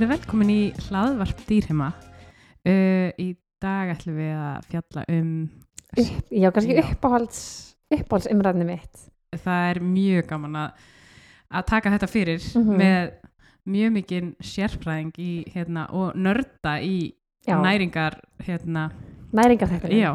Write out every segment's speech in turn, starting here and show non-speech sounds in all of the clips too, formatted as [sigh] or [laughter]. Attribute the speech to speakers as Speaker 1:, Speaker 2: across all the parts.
Speaker 1: Erum velkomin í hlaðvarp dýrhema. Uh, í dag ætlum við að fjalla um,
Speaker 2: upp, já, kannski uppáhalds uppáhaldsumræðni mitt
Speaker 1: það er mjög gaman að, að taka þetta fyrir
Speaker 2: Mhm.
Speaker 1: með mjög mikinn sérfræðing í, hérna, og nörda í
Speaker 2: já,
Speaker 1: næringar, hérna,
Speaker 2: næringarþættunum
Speaker 1: já.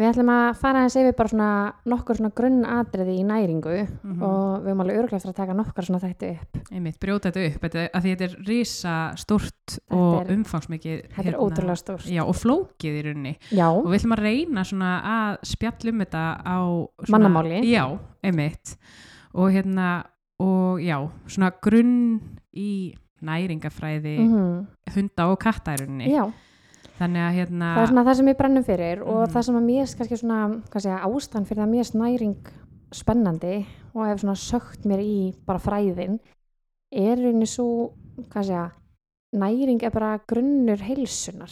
Speaker 2: Við ætlum að fara aðeins yfir bara svona nokkur svona grunnatriði í næringu
Speaker 1: Mhm.
Speaker 2: og við höfum alveg öruglega eftir að taka nokkar svona þættu upp
Speaker 1: Einmitt, brjóta þetta upp, þetta, að því þetta er risa
Speaker 2: Þetta
Speaker 1: og umfangsmikið.
Speaker 2: þetta er ótrúlega stórt
Speaker 1: Já, og flókið í rauninni.
Speaker 2: já,
Speaker 1: og við ætlum að reyna svona að spjalla um þetta á svona,
Speaker 2: Mannamáli.
Speaker 1: já, einmitt og hérna, og já svona grunn í næringafræði
Speaker 2: mhm,
Speaker 1: hunda og katta í rauninni
Speaker 2: já
Speaker 1: þannig að hérna
Speaker 2: það er svona það sem við brennum fyrir og
Speaker 1: Mhm.
Speaker 2: það sem að mér er kannski svona segja, ástand fyrir það mér er næring spennandi og hef svona sögt mér í bara fræðin er rauninni svo segja, næring er bara grunnur heilsunar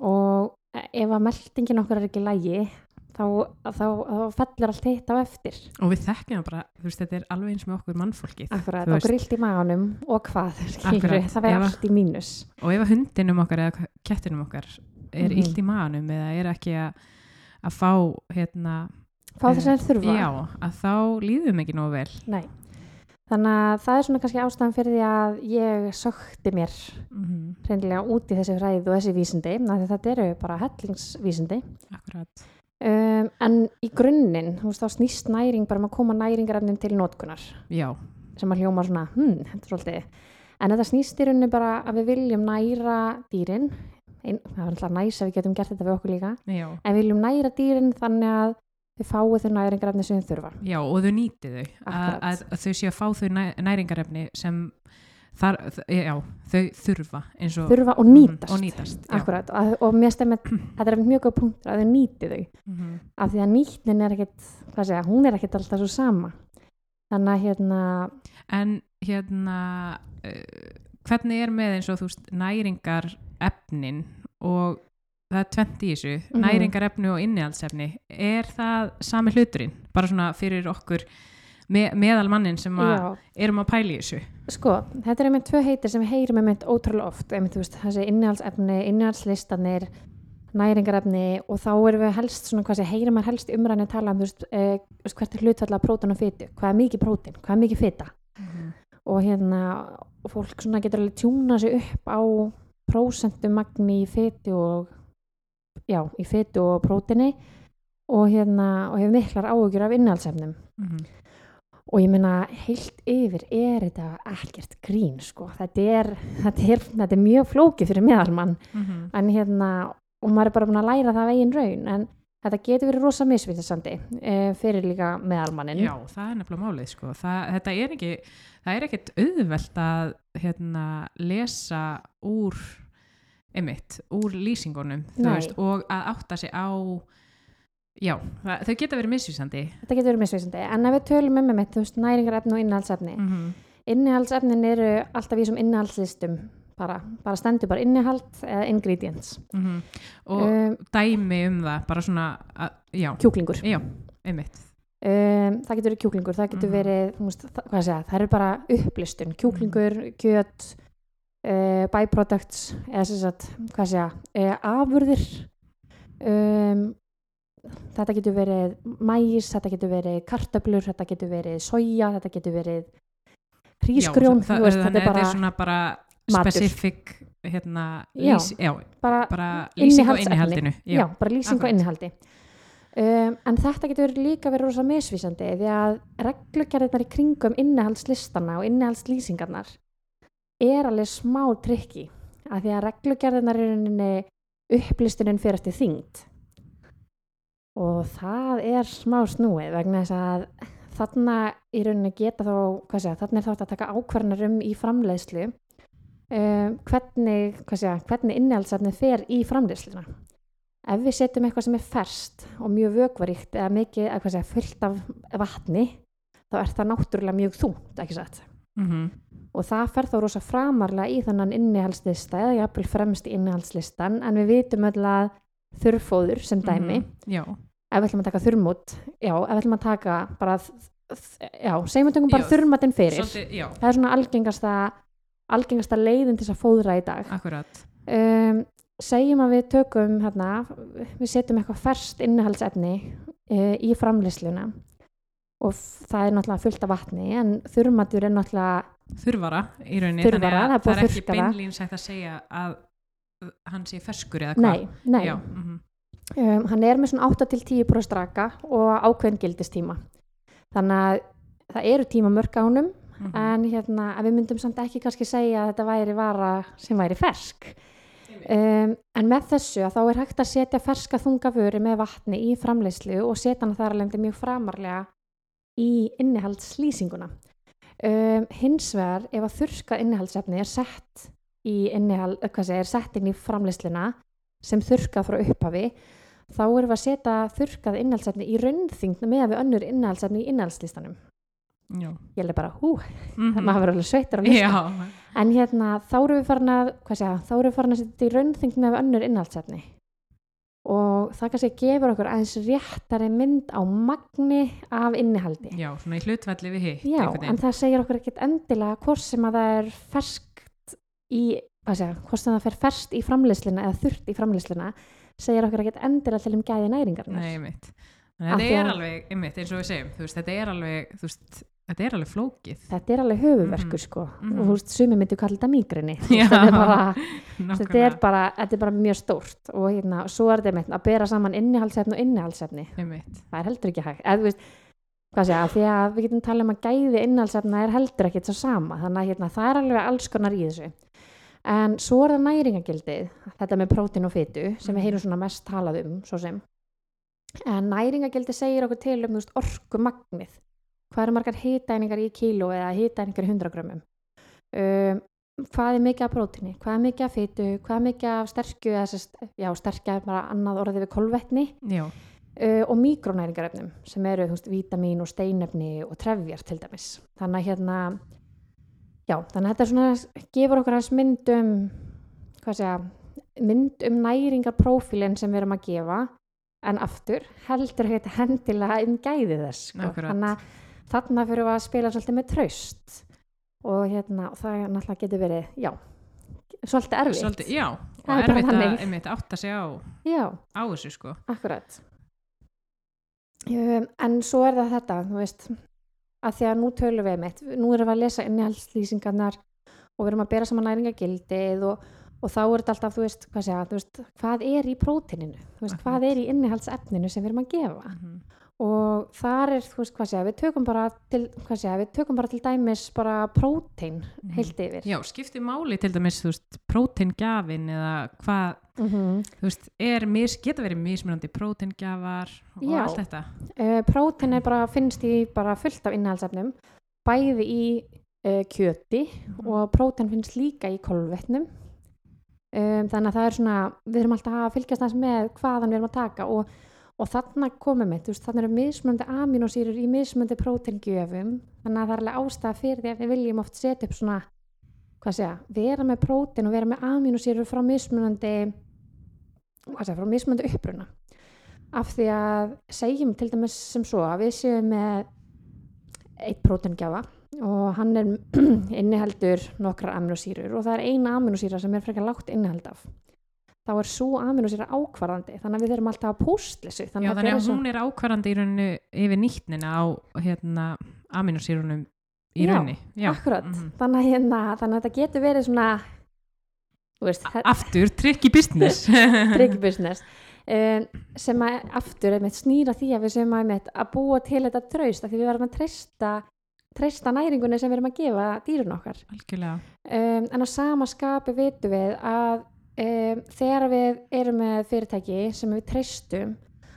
Speaker 2: og ef að meldingin okkur er ekki lægi þá, þá, þá fellur allt hitt á eftir
Speaker 1: og við þekkjum bara, þú veist, þetta er alveg eins með okkur mannfólkið
Speaker 2: akkurat,
Speaker 1: Þú veist.
Speaker 2: okkur illt í maganum og hvað, [laughs] skilur, það verður allt í mínus
Speaker 1: og ef hundinum okkar eða kettinum okkar er
Speaker 2: Mhm.
Speaker 1: illt í maðanum eða er ekki að, að fá hérna,
Speaker 2: fá þess að þeir þurfa
Speaker 1: já, að þá líðum ekki nógu vel
Speaker 2: Nei. Þannig að það er svona kannski ástæðan fyrir því að ég sökti mér
Speaker 1: mm
Speaker 2: reynilega út í þessi fræði og þessi vísindi, þetta eru bara hellingsvísindi.
Speaker 1: akkurat,
Speaker 2: Um, en í grunninn, þú veist, þá snýst næring bara um að koma næringarefnin til nótkunar,
Speaker 1: já,
Speaker 2: sem að hljóma svona, hm, þetta er svolítið. En þetta snýst í rauninni bara að við viljum næra dýrin, ein, það er alltaf næs að við getum gert þetta við okkur líka,
Speaker 1: já.
Speaker 2: En við viljum næra dýrin þannig að þau fái þau næringarefni sem þau þurfa.
Speaker 1: Já, og þau nýti þau, að, að þau séu að fá þau næ, næringarefni sem þar, já, þau þurfa og
Speaker 2: Þurfa og
Speaker 1: Mhm,
Speaker 2: nýtast.
Speaker 1: og nýtast.
Speaker 2: Akkurat, og, og mér stemmir, þetta er mjög góð punktur að þau nýti þau.
Speaker 1: Mhm.
Speaker 2: af því að nýtnin er ekkit hvað segja, hún er ekkit alltaf svo sama þannig að hérna
Speaker 1: En hérna uh, hvernig er með eins og þú veist næringarefnin og það er tvent í þessu,
Speaker 2: Mhm.
Speaker 1: næringarefni og innihaldsefni, er það sami hluturinn, bara svona fyrir okkur me, meðal mannin sem að erum að pæla í þessu.
Speaker 2: Sko, þetta er einmitt tvö heitir sem við heyrum einmitt ótrúlega oft. Einmitt, veist, þessi innihaldsefni, innihaldslistanir næringarefni og þá erum við helst svona hvað sé, heyrum maður helst umræðinu tala um þú veist, eh, hvert er hlutfalla prótun og fytu, hvað er mikið prótin, hvað er mikið fyta og hérna og fólk svona getur alveg tjúna sig upp á prósentumagni í fytu og já, í fytu og prótini og hérna og hefur miklar áhugjur af innhaldsefnum
Speaker 1: Mhm.
Speaker 2: Og ég meina heilt yfir er þetta ekkert grín sko, þetta er, þetta er, þetta er mjög flókið fyrir meðalmann.
Speaker 1: Mhm.
Speaker 2: en hérna, og maður er bara búin að læra það eigin raun, en þetta getur verið rosa misvitandi e, fyrir líka meðalmannin
Speaker 1: Já, það er nefnilega málið sko. það, þetta er ekki það er ekkert auðvelt að hérna, lesa úr einmitt, úr lýsingunum veist, og að átta sig á já, þau geta verið misvísandi.
Speaker 2: Þetta getur verið misvitandi, en ef við tölum um með þú veist, næringarefni og innihaldsefni.
Speaker 1: Mm -hmm.
Speaker 2: innihaldsefnin eru alltaf í þessum innihaldslistum bara, bara stendur bara innihald eða ingredients.
Speaker 1: Og
Speaker 2: um,
Speaker 1: dæmi um það bara svona, að, já,
Speaker 2: kjúklingur.
Speaker 1: Já einmitt.
Speaker 2: Um, það getur verið kjúklingur, það getur
Speaker 1: Mhm.
Speaker 2: verið þú veist, það, hvað segja, það er bara upplistun. Kjúklingur, kjöt uh, byproducts eða sem sagt, hvað segja, uh, afurðir. Um, þetta getur verið mæs, þetta getur verið kartöblur, þetta getur verið soja, þetta getur verið hrísgrjón,
Speaker 1: já, það,
Speaker 2: þú veist, þetta er bara,
Speaker 1: þetta er svona bara specific hérna,
Speaker 2: Já.
Speaker 1: lýs, já,
Speaker 2: bara
Speaker 1: bara lýsing á innihaldinu.
Speaker 2: Já, bara lýsing og innihaldi. Um, en þetta getur líka verið rosa misvísandi því að reglugerðirnar í kringum innihaldslistana og innihaldslýsingarnar er alveg smá trikki að því að reglugerðirnar er upplistunin fyrir eftir þyngd og það er smá snúið vegna þess að þarna í rauninni geta þá hvað segja, þarna er þátt að taka ákvarðanar um í framleiðslu um, hvernig, hvað segja, hvernig innihaldssafnið fer í framleiðsluna. Ef við setjum eitthvað sem er ferst og mjög vökvaríkt eða mikið, eða hvað segja, fullt af vatni þá er það náttúrulega mjög þungt, ekki satt?
Speaker 1: Mm
Speaker 2: og það fer þá rosa framarlega í þannan innihaldslista eða jafnvel fremst í innihaldslistan en við vitum öll að þurrfóður sem dæmi
Speaker 1: Mhm. já,
Speaker 2: ef við ætlum að taka þurrmút já, ef við ætlum að taka bara já, segjum við tökum bara þurrmatinn fyrir.
Speaker 1: svolítið,
Speaker 2: það er svona algengasta algengasta leiðin til þess að fóðra í dag.
Speaker 1: Akkurat.
Speaker 2: Um, segjum að við tökum hérna, við setjum eitthvað ferst innihaldsefni uh, í framleysluna og það er náttúrulega fullt af vatni en þurrmatur er náttúrulega
Speaker 1: þurfara í rauninni
Speaker 2: Þurrvara,
Speaker 1: þannig
Speaker 2: það er
Speaker 1: að það
Speaker 2: að
Speaker 1: er ekki beinlín sagt að segja að hann sé ferskur eða hvað.
Speaker 2: Nei, nei.
Speaker 1: Já, mhm.
Speaker 2: Um, hann er með svona 8-10% raka og ákveðin gildistíma. Þannig að það eru tíma mörg á honum
Speaker 1: Mhm.
Speaker 2: en hérna, við myndum samt ekki kannski segja að þetta væri vara sem væri fersk. Um, en með þessu að þá er hægt að setja ferska þungaföru með vatni í framleiðslu og setja hann þar alveg mjög framarlega í innihaldslýsinguna. Um, hins vegar ef að þurrkað innihaldsefni er sett í innihald, hvað segir, sett inn í framleiðsluna sem þurrkað frá upphafi þá erum við að setja þurrkað innihaldsefni í raunþyngd með við önnur innihaldsefni í innihaldslýstanum
Speaker 1: Já.
Speaker 2: ég er bara, hú,
Speaker 1: Mhm.
Speaker 2: maður verður alveg sveittur á listan
Speaker 1: Já,
Speaker 2: En hérna, þá erum við farin að, hvað segja, þá erum við farin að setja í raunþyngd með önnur innhaldsefni. Og það kannski gefur okkur aðeins réttari mynd á magni af innihaldi.
Speaker 1: já, svona í hlutvalli við hitt
Speaker 2: Já, en það segir okkur ekkert endilega hvort sem að það er ferskt í, hvað segja, hvort sem það fer ferskt í framleysluna eða þurrt í framleysluna, segir okkur ekkert endilega til um gæði næringarnar.
Speaker 1: Nei, einmitt. Þetta er alveg, einmitt, eins og við segjum, veist, þetta er alveg, þú veist, þetta er alveg flókið.
Speaker 2: Þetta er alveg höfuverkur,
Speaker 1: Mhm.
Speaker 2: sko.
Speaker 1: Mhm.
Speaker 2: Og þú veist, sumi myndi kalla þetta mýgrinni.
Speaker 1: Já. [laughs]
Speaker 2: Þetta er bara, [laughs] þetta er bara, þetta er bara mjög stórt og hérna, svo er þetta einmitt að bera saman innihaldsefni og innihaldsefni það er heldur ekki hægt eða þú veist, hvað segja, því að við getum talað um að gæði innihaldsefna er heldur ekki svo sama þannig að hérna, það er alveg alls konar í þessu en svo er það næringagildið þetta með prótín og fytu sem við heyrum svona mest talað um svo sem. En næringagildið segir okkur til um orkumagnið. Hvað eru margar hitæningar í kíló eða hitæningar í 100 grömmum? Um, hvað er mikið af prótíni, hvað er mikið af fytu hvað er mikið af sterkju eða, sest, já, sterkja er bara annað orðið við kolvetni.
Speaker 1: Já,
Speaker 2: uh, og mikronæringarefnum sem eru veist, vítamin og steinefni og trefjar til dæmis. Þannig að hérna já, þannig að þetta svona gefur okkur hans mynd um hvað segja, mynd um næringarprófílinn sem við erum að gefa en aftur heldur heita hendilega um gæði þess sko. Þannig að þarna fyrir við að spila svolítið með traust og hérna það náttúrulega getur verið, já svolítið erfitt
Speaker 1: svolítið, já, og
Speaker 2: Það er
Speaker 1: erfitt að,
Speaker 2: þannig.
Speaker 1: einmitt, átta sig á, á þessu, sko.
Speaker 2: Akkurat. Um, en svo er það þetta, þú veist, að því að nú tölum við mitt, nú erum við að lesa innihaldslýsingarnar og við erum að bera saman næringagildið og, og þá er þetta alltaf, þú veist, hvað segja, þú veist, hvað er í prótininu, veist, hvað er í innihaldsefninu sem við erum að gefa
Speaker 1: Mhm.
Speaker 2: og þar er, þú veist, hvað segja, við tökum bara til, hvað segja, við tökum bara til dæmis bara prótein
Speaker 1: Mhm.
Speaker 2: heilt yfir.
Speaker 1: Já, skipti máli til dæmis, þú veist, prótengjafin eða hvað,
Speaker 2: Mm
Speaker 1: þú veist, mis, geta verið mismunandi prótengjafar og
Speaker 2: Já.
Speaker 1: allt þetta.
Speaker 2: Uh, prótein er bara, finnst í bara fullt af innihaldsefnum, bæði í uh, kjöti og prótein finnst líka í kolvetnum. Um, þannig að það er svona, við erum alltaf að fylgjast þess með hvaðan við erum að taka og, og þarna komum við, þú veist, þarna eru mismunandi aminosýrur í mismunandi próteingjöfum, þannig að það er alveg ástæða fyrir því að við viljum oft setja upp svona, segja, vera með prótein og vera með aminosýrur frá mismunandi, hvað segja, frá mismunandi uppruna af því að segjum til dæmis sem svo að við séum með eitt prótengjafa og hann er [clears throat] inniheldur nokkrar aminosýrur og það er eina aminosýra sem er frekar lágt inniheld af þá er svo aminosýra ákvarðandi þannig að við þurfum alltaf að púsla þessu
Speaker 1: Já, þannig
Speaker 2: er
Speaker 1: að
Speaker 2: svo-
Speaker 1: hún er ákvarðandi í rauninu yfir nýttnina á, hérna, aminosýrunum í
Speaker 2: Já,
Speaker 1: raunni. Já,
Speaker 2: akkurat,
Speaker 1: mhm.
Speaker 2: þannig, að hérna, þannig að þetta getur verið svona veist,
Speaker 1: Aftur, tricky business. [laughs]
Speaker 2: tricky [laughs] business um, sem að aftur einmitt snýra því að við sem að, einmitt, að búa til þetta traust af því við verðum að treysta treysta næringunni sem við erum að gefa dýrun okkar
Speaker 1: Algjörlega.
Speaker 2: um, en á sama skapi vitum við að um, þegar við erum með fyrirtæki sem við treystum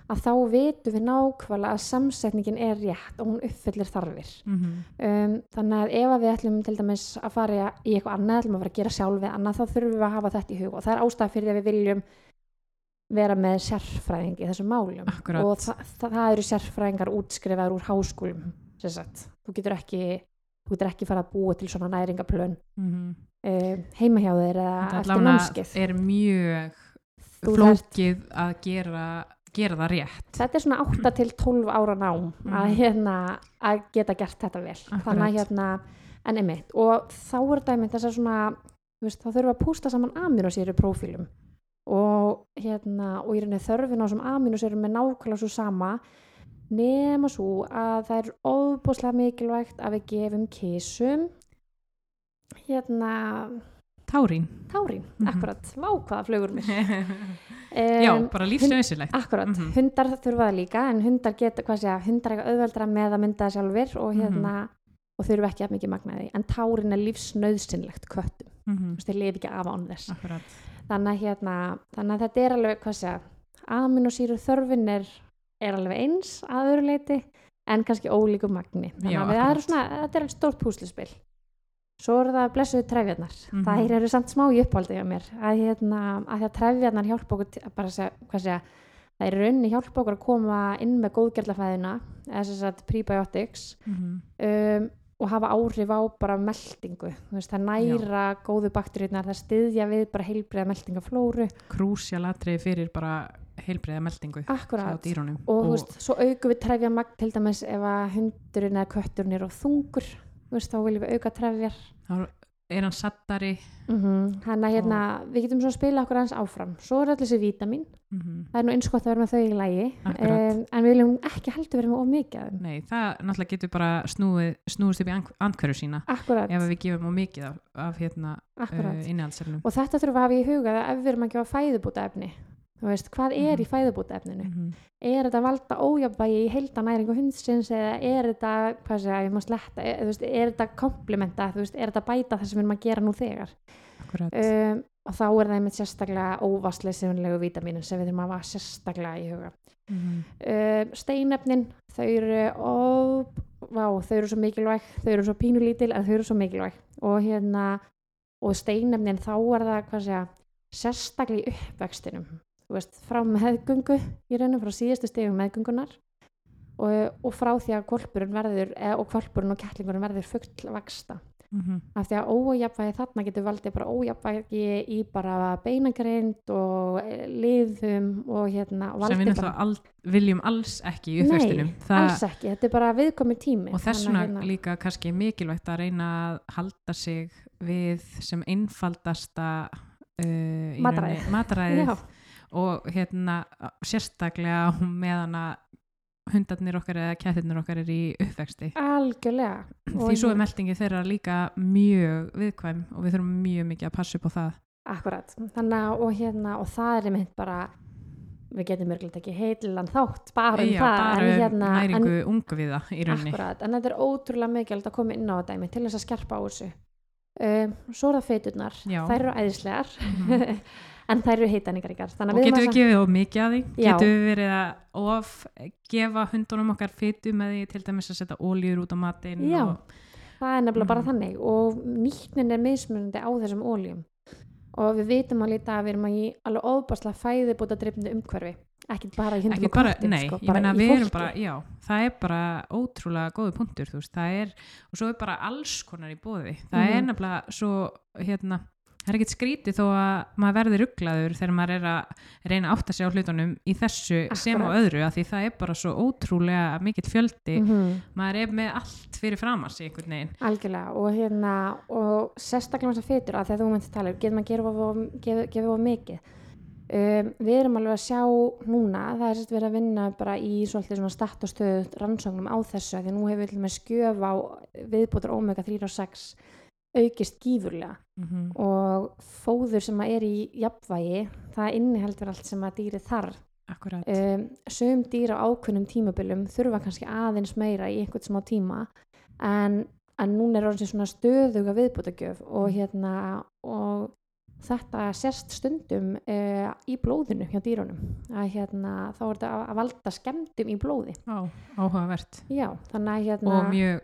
Speaker 2: að þá vitum við nákvæmlega að samsetningin er rétt og hún uppfyllir þarfir.
Speaker 1: Mm
Speaker 2: um, þannig að ef að við ætlum til dæmis að fara í eitthvað annað, ætlum að fara að gera sjálf við annað þá þurfum við að hafa þetta í hug og það er ástæða fyrir því að við viljum vera með sérfræðing í þessum málum.
Speaker 1: Akkúrat.
Speaker 2: og það, það, það eru sérfræðingar útskrifaður úr háskólum sem sagt, þú getur ekki þú getur ekki fara að búa til svona næringaplön
Speaker 1: -hmm.
Speaker 2: um, heima hjá þeir eða
Speaker 1: Þetta
Speaker 2: eftir
Speaker 1: allavega
Speaker 2: námskeið.
Speaker 1: er mjög flókið að gera, gera það rétt.
Speaker 2: þetta er svona 8 til 12 ára nám að,
Speaker 1: Mhm.
Speaker 2: hérna, að geta gert þetta vel þannig að
Speaker 1: Akkurat.
Speaker 2: hérna en einmitt, og þá er þetta einmitt þessar svona, þú veist, þá þurfum við að pústa saman aminosýru prófílum og hérna, og í rauninni þörfin á þessum aminosýrum er nákvæmlega svo sama nema svo að það er ofbúslega mikilvægt að við gefum kísum hérna
Speaker 1: Tárín.
Speaker 2: tárín,
Speaker 1: Mhm.
Speaker 2: akkurat, vá hvaða flugur mér [laughs]
Speaker 1: Já,
Speaker 2: Em,
Speaker 1: bara lífsnöðsilegt.
Speaker 2: Akkurat,
Speaker 1: Mhm.
Speaker 2: hundar þurfa það líka en hundar geta, hvað segja, hundar eitthvað auðveldra með að mynda það sjálfur og
Speaker 1: Mhm.
Speaker 2: hérna og þurfa ekki að mikið magnaði en tárin er lífsnöðsynlegt köttum þú
Speaker 1: Mhm.
Speaker 2: veist, þeir lifi ekki af án þess
Speaker 1: Akkurat.
Speaker 2: þannig að hérna, þannig að þetta er alveg hvað segja, aminosýru þörfin er, er alveg eins að öðru leiti en kannski ólíku magni þannig
Speaker 1: Já,
Speaker 2: að við- það er
Speaker 1: akkurat.
Speaker 2: svona, þetta er stórt púslispil svo eru það blessuðu trefjarnar.
Speaker 1: Mhm.
Speaker 2: þær eru samt smá í uppáldi hjá mér. Að, hérna, að því að trefjarnar hjálpa okkur bara segja, hvað segja það er raunni hjálpa okkur að koma inn með góðgerðlafæðina að prebiotics
Speaker 1: Mhm.
Speaker 2: um, og hafa áhrif á bara meldingu veist, það næra góðu bakteríunar það styðja við bara heilbriða meldingaflóru
Speaker 1: Krúsjál atriði fyrir bara heilbreiða meldingu
Speaker 2: akkurat.
Speaker 1: dýrunum.
Speaker 2: og, þú veist, svo aukum við trefja magn til dæmis ef að hundurinn eða kötturinn er á þungur veist, þá viljum við auka trefjar.
Speaker 1: Er hann sattari.
Speaker 2: mm hann að hérna, við getum svona að spila okkur hans áfram. Svo er allir þessi vítamin.
Speaker 1: Mhm.
Speaker 2: það er nú eins gott að vera með þau í lægi um, en við viljum ekki heldur vera með of mikið af þeim.
Speaker 1: Nei, það náttúrulega getur bara snúið, snúist upp í and- andhverju sína.
Speaker 2: Akkurat,
Speaker 1: ef við gefum á mikið af, af hérna uh, innihaldsefnum.
Speaker 2: og þetta þurfum við að hafa í huga ef við erum að gefa fæðubúta efni veist, hvað er í
Speaker 1: Mhm.
Speaker 2: fæðubúta efninu
Speaker 1: Mhm.
Speaker 2: er þetta valda ójafnvægi í heildanæringu hundsins eða er þetta, segja, sletta er, veist, er þetta komplementa, þú veist, er þetta bæta það sem við erum að gera nú þegar um, og þá er það einmitt sérstaklega óvastleysinlegu vítaminin sem við þurfum að hafa sérstaklega í huga
Speaker 1: Mhm.
Speaker 2: um, steinefnin þau eru ó, vá, þau eru svo mikilvæg þau eru svo pínulítil en þau eru svo mikilvæg og hérna og steinefnin þá er það hvað segja sérstaklega í uppvextinum veist, frá meðgöngu í raunum frá síðustu stegum meðgöngunar og, og frá því að kvolpurinn verður og kvolpurinn og kettlingurinn verður fullvaksta
Speaker 1: Mhm.
Speaker 2: af því að ójafvægi þarna getur valdið bara ójafvægi í bara beinagrind og eh, liðum og hérna og
Speaker 1: sem við náttúrulega all, viljum alls ekki í uppvextinum.
Speaker 2: Nei, alls ekki, þetta er bara viðkomi tími.
Speaker 1: Og þess
Speaker 2: Þannig að
Speaker 1: vegna
Speaker 2: hérna-
Speaker 1: líka kannski mikilvægt að reyna að halda sig við sem einfaldasta uh, í [laughs] Og hérna sérstaklega meðan að hundarnir okkar eða kættirnir okkar er í uppvexti.
Speaker 2: Algjörlega.
Speaker 1: Því svo er meldingi þeirra líka mjög viðkvæm og við þurfum mjög mikið að passa upp á það.
Speaker 2: Akkurat, þannig að og hérna og það er einmitt bara við getum mörgulegt ekki heilan þátt bara um
Speaker 1: Já,
Speaker 2: það
Speaker 1: bara
Speaker 2: en,
Speaker 1: um
Speaker 2: hérna,
Speaker 1: næringu ungu við það í
Speaker 2: en,
Speaker 1: rauninni.
Speaker 2: Akkurat, en þetta er ótrúlega mikilvægt að koma inn á þetta einmitt til þess að skerpa á þessu. Um, svo er það feiturnar. Þær eru æðislegar.
Speaker 1: Mhm. [laughs]
Speaker 2: en þær eru heitaningaríkar þannig
Speaker 1: og
Speaker 2: að við
Speaker 1: gefið of mikið að því
Speaker 2: Já.
Speaker 1: getum við verið að of gefa hundunum okkar fytu með því til dæmis að setja óljur út á matinn
Speaker 2: Já.
Speaker 1: og,
Speaker 2: það er nefnilega bara
Speaker 1: Mhm.
Speaker 2: þannig og nýtnin er mismunandi á þessum óljum og við vitum að líta að við erum að í alveg óbáslega fæðibúta drifndu umhverfi ekki bara í hundum og
Speaker 1: bara,
Speaker 2: köttum
Speaker 1: nei,
Speaker 2: sko,
Speaker 1: ég
Speaker 2: bara í
Speaker 1: við erum bara, já, það er bara ótrúlega góði punktur, þú veist, það er og svo er bara alls konar í bóði það er
Speaker 2: Mhm.
Speaker 1: nefnilega svo, hérna það er ekkert skrítið þó að maður verði rugglaður þegar maður er að reyna að átta sig á hlutunum í þessu sem á
Speaker 2: Akkurat.
Speaker 1: öðru af því það er bara svo ótrúlega mikill fjöldi
Speaker 2: Mhm.
Speaker 1: maður er með allt fyrir framar sig einhvern veginn
Speaker 2: algjörlega og hérna og sérstaklega að fytur að þegar þú myndir tala um, getur maður gefið, gefið of mikið um, við erum alveg að sjá núna, það er sérst verið að vinna bara í svolítið svona statt og stöð rannsóknum á þessu, því að nú hefur við með skjöf á viðbútur omega 3 og 6 aukist gífurlega.
Speaker 1: Mm -hmm.
Speaker 2: og fóður sem er í jafnvægi, það inniheldur allt sem að þarf.
Speaker 1: Akkurat.
Speaker 2: Um, sögum dýr á ákveðnum tímabilum þurfa kannski aðeins meira í einhvern smá tíma en, en núna er orðin svona stöðuga viðbútagjöf og
Speaker 1: Mm.
Speaker 2: hérna og þetta sérst stundum uh, í blóðinu hjá dýrunum. Að hérna þá er þetta að, valda skemmtum í blóði.
Speaker 1: Á, áhugavert.
Speaker 2: Já, þannig að hérna
Speaker 1: og mjög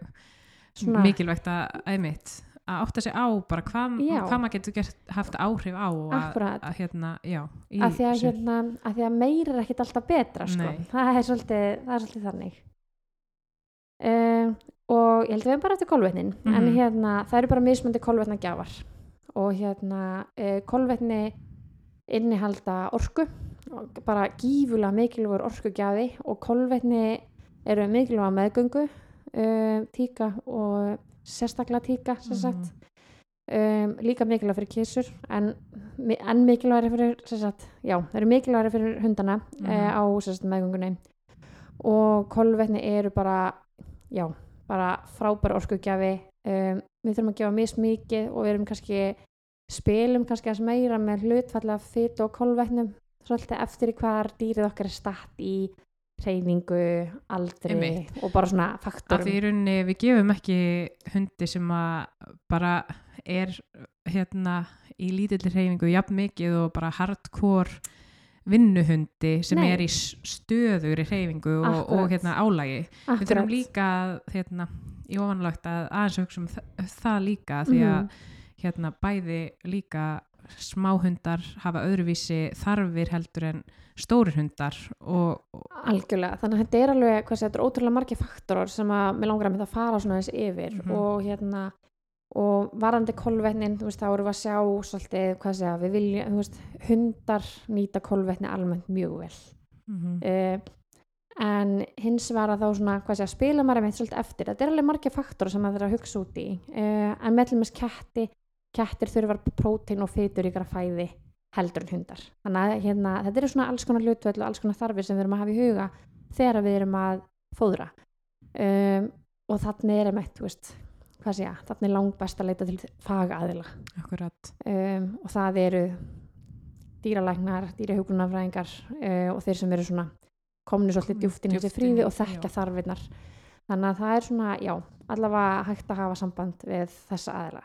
Speaker 2: Svona-
Speaker 1: mikilvægt að einmitt að átta sig á bara hvað,
Speaker 2: Já.
Speaker 1: hvað maður getur gert, haft áhrif á að, hérna, já
Speaker 2: að því að, hérna, að því að meira er ekkit alltaf betra sko. Það, er svolítið, það er svolítið þannig um, og ég held að við erum bara eftir kolvetnin en
Speaker 1: Mhm.
Speaker 2: hérna, það eru bara mismöndi kolvetna gjafar og hérna uh, kolvetni innihalda orku bara gífulega mikilvægur orkugjafi og kolvetni eru mikilvæga meðgöngu uh, tíka og sérstaklega tíka sem
Speaker 1: Mhm.
Speaker 2: sagt um, líka mikilvæg fyrir kísur en, en mikilvægri fyrir sem sagt, já, það eru mikilvægri fyrir hundana
Speaker 1: Mhm.
Speaker 2: eh, á sem sagt, meðgöngunni og kolvetni eru bara já, bara frábær orkugjafi um, við þurfum að gefa mismikið og við erum kannski spilum kannski að meira með hlutfallega fytu og kolvetnum svolítið eftir í hvar dýrið okkar er statt í hreyfingu, aldri
Speaker 1: Einmitt.
Speaker 2: og bara svona faktorum
Speaker 1: í rauninni við gefum ekki hundi sem að bara er hérna í lítilli hreyfingu jafn mikið og bara hardcore vinnuhundi sem
Speaker 2: Nei.
Speaker 1: er í s- stöðugri hreyfingu og, og hérna álægi við
Speaker 2: Akkurat.
Speaker 1: þurfum líka hérna, í ofanlagt að aðeins hugsa um það, líka því að
Speaker 2: Mhm.
Speaker 1: hérna bæði líka smáhundar hafa öðruvísi þarfir heldur en stórir hundar og, og
Speaker 2: Algjörlega, þannig að þetta er alveg, hvað sé, þetta er ótrúlega margir faktorar sem að mér langar að mynda að fara svona þess yfir
Speaker 1: Mhm.
Speaker 2: og hérna og varandi kolvetnin, þú veist, þá erum við að sjá svolítið, hvað sé, við viljum, þú veist, hundar nýta kolvetni almennt mjög vel.
Speaker 1: mm
Speaker 2: Uh, en hins var að þá svona, hvað sé, spila maður með svolítið eftir. Þetta er alveg margir faktorar sem maður þarf að hugsa út í. Uh, en með til með ketti, kettir þurfar prótein og fytur ykkur að fæði heldur en hundar. Þannig að hérna, þetta eru svona alls konar hlutvöld og alls konar þarfir sem við erum að hafa í huga þegar við erum að fóðra. Um, og þannig er einmitt, veist, hvað sé ég, þannig er langt best að leita til fagaðila.
Speaker 1: akkurat
Speaker 2: Um, og það eru dýralæknar, dýrahjókunarfræðingar uh, og þeir sem eru svona komni svolítið djúft inn í þessi fríði og þekkja þarfinnar. Þannig að það er svona, já, allavega hægt að hafa samband við þessa aðila.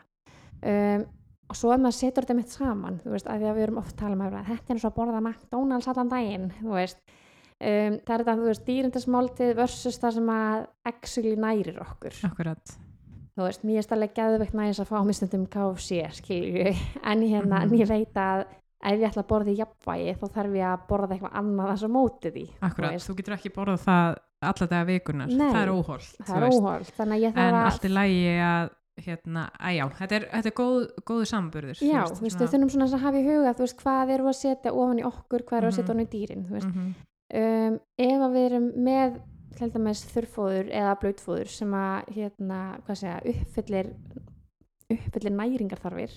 Speaker 2: Um, og svo ef maður setur þetta mitt saman, þú veist, að því að við erum oft að tala um að þetta er eins og að borða McDonalds allan daginn, þú veist, um, það er þetta, þú veist, dýrindasmáltið versus það sem að actually nærir okkur.
Speaker 1: akkurat
Speaker 2: Þú veist, mér er stærlega geðveikt næs að fá mér stundum KFC, skilju, [laughs] en hérna, en
Speaker 1: Mhm.
Speaker 2: ég veit að ef ég ætla að borða í jafnvægi, þá þarf ég að borða eitthvað annað að móti því.
Speaker 1: Akkurat,
Speaker 2: veist.
Speaker 1: þú getur ekki borðað það alla daga vikunar, það er óholt
Speaker 2: Það er óholt, þannig að ég þarf
Speaker 1: en
Speaker 2: að...
Speaker 1: allt er lægi að hérna, að já, þetta er, þetta er góð, góðu samburður
Speaker 2: Já, þú veist, við þurfum svona að hafa í huga, þú veist, hvað við að setja ofan í okkur, hvað erum við að setja
Speaker 1: Mhm.
Speaker 2: ofan í dýrin, þú veist.
Speaker 1: mm
Speaker 2: Um, ef að við erum með, að þurrfóður eða blöytfóður sem að, hérna, hvað segja, uppfyllir, uppfyllir næringarþarfir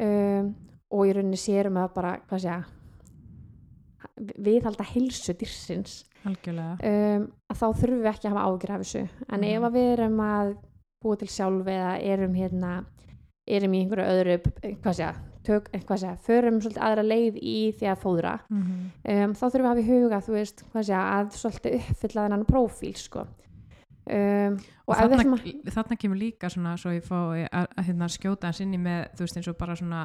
Speaker 2: um, og í rauninni sérum að bara, hvað segja, viðhalda heilsu dýrsins, um, að þá þurfum við ekki að hafa ágjur af þessu. En
Speaker 1: Mhm.
Speaker 2: ef að við erum að búa til sjálf eða erum hérna, erum í einhverju öðru, hvað segja, tök, hvað segja, förum svolítið aðra leið í því að fóðra,
Speaker 1: mm
Speaker 2: um, þá þurfum við að hafa í huga, þú veist, hvað segja, að svolítið uppfylla þennan prófíl, sko. Um, og,
Speaker 1: og þarna,
Speaker 2: að,
Speaker 1: þarna kemur líka svona svo ég fá að, hérna, skjóta hans inn í með þú veist eins og bara svona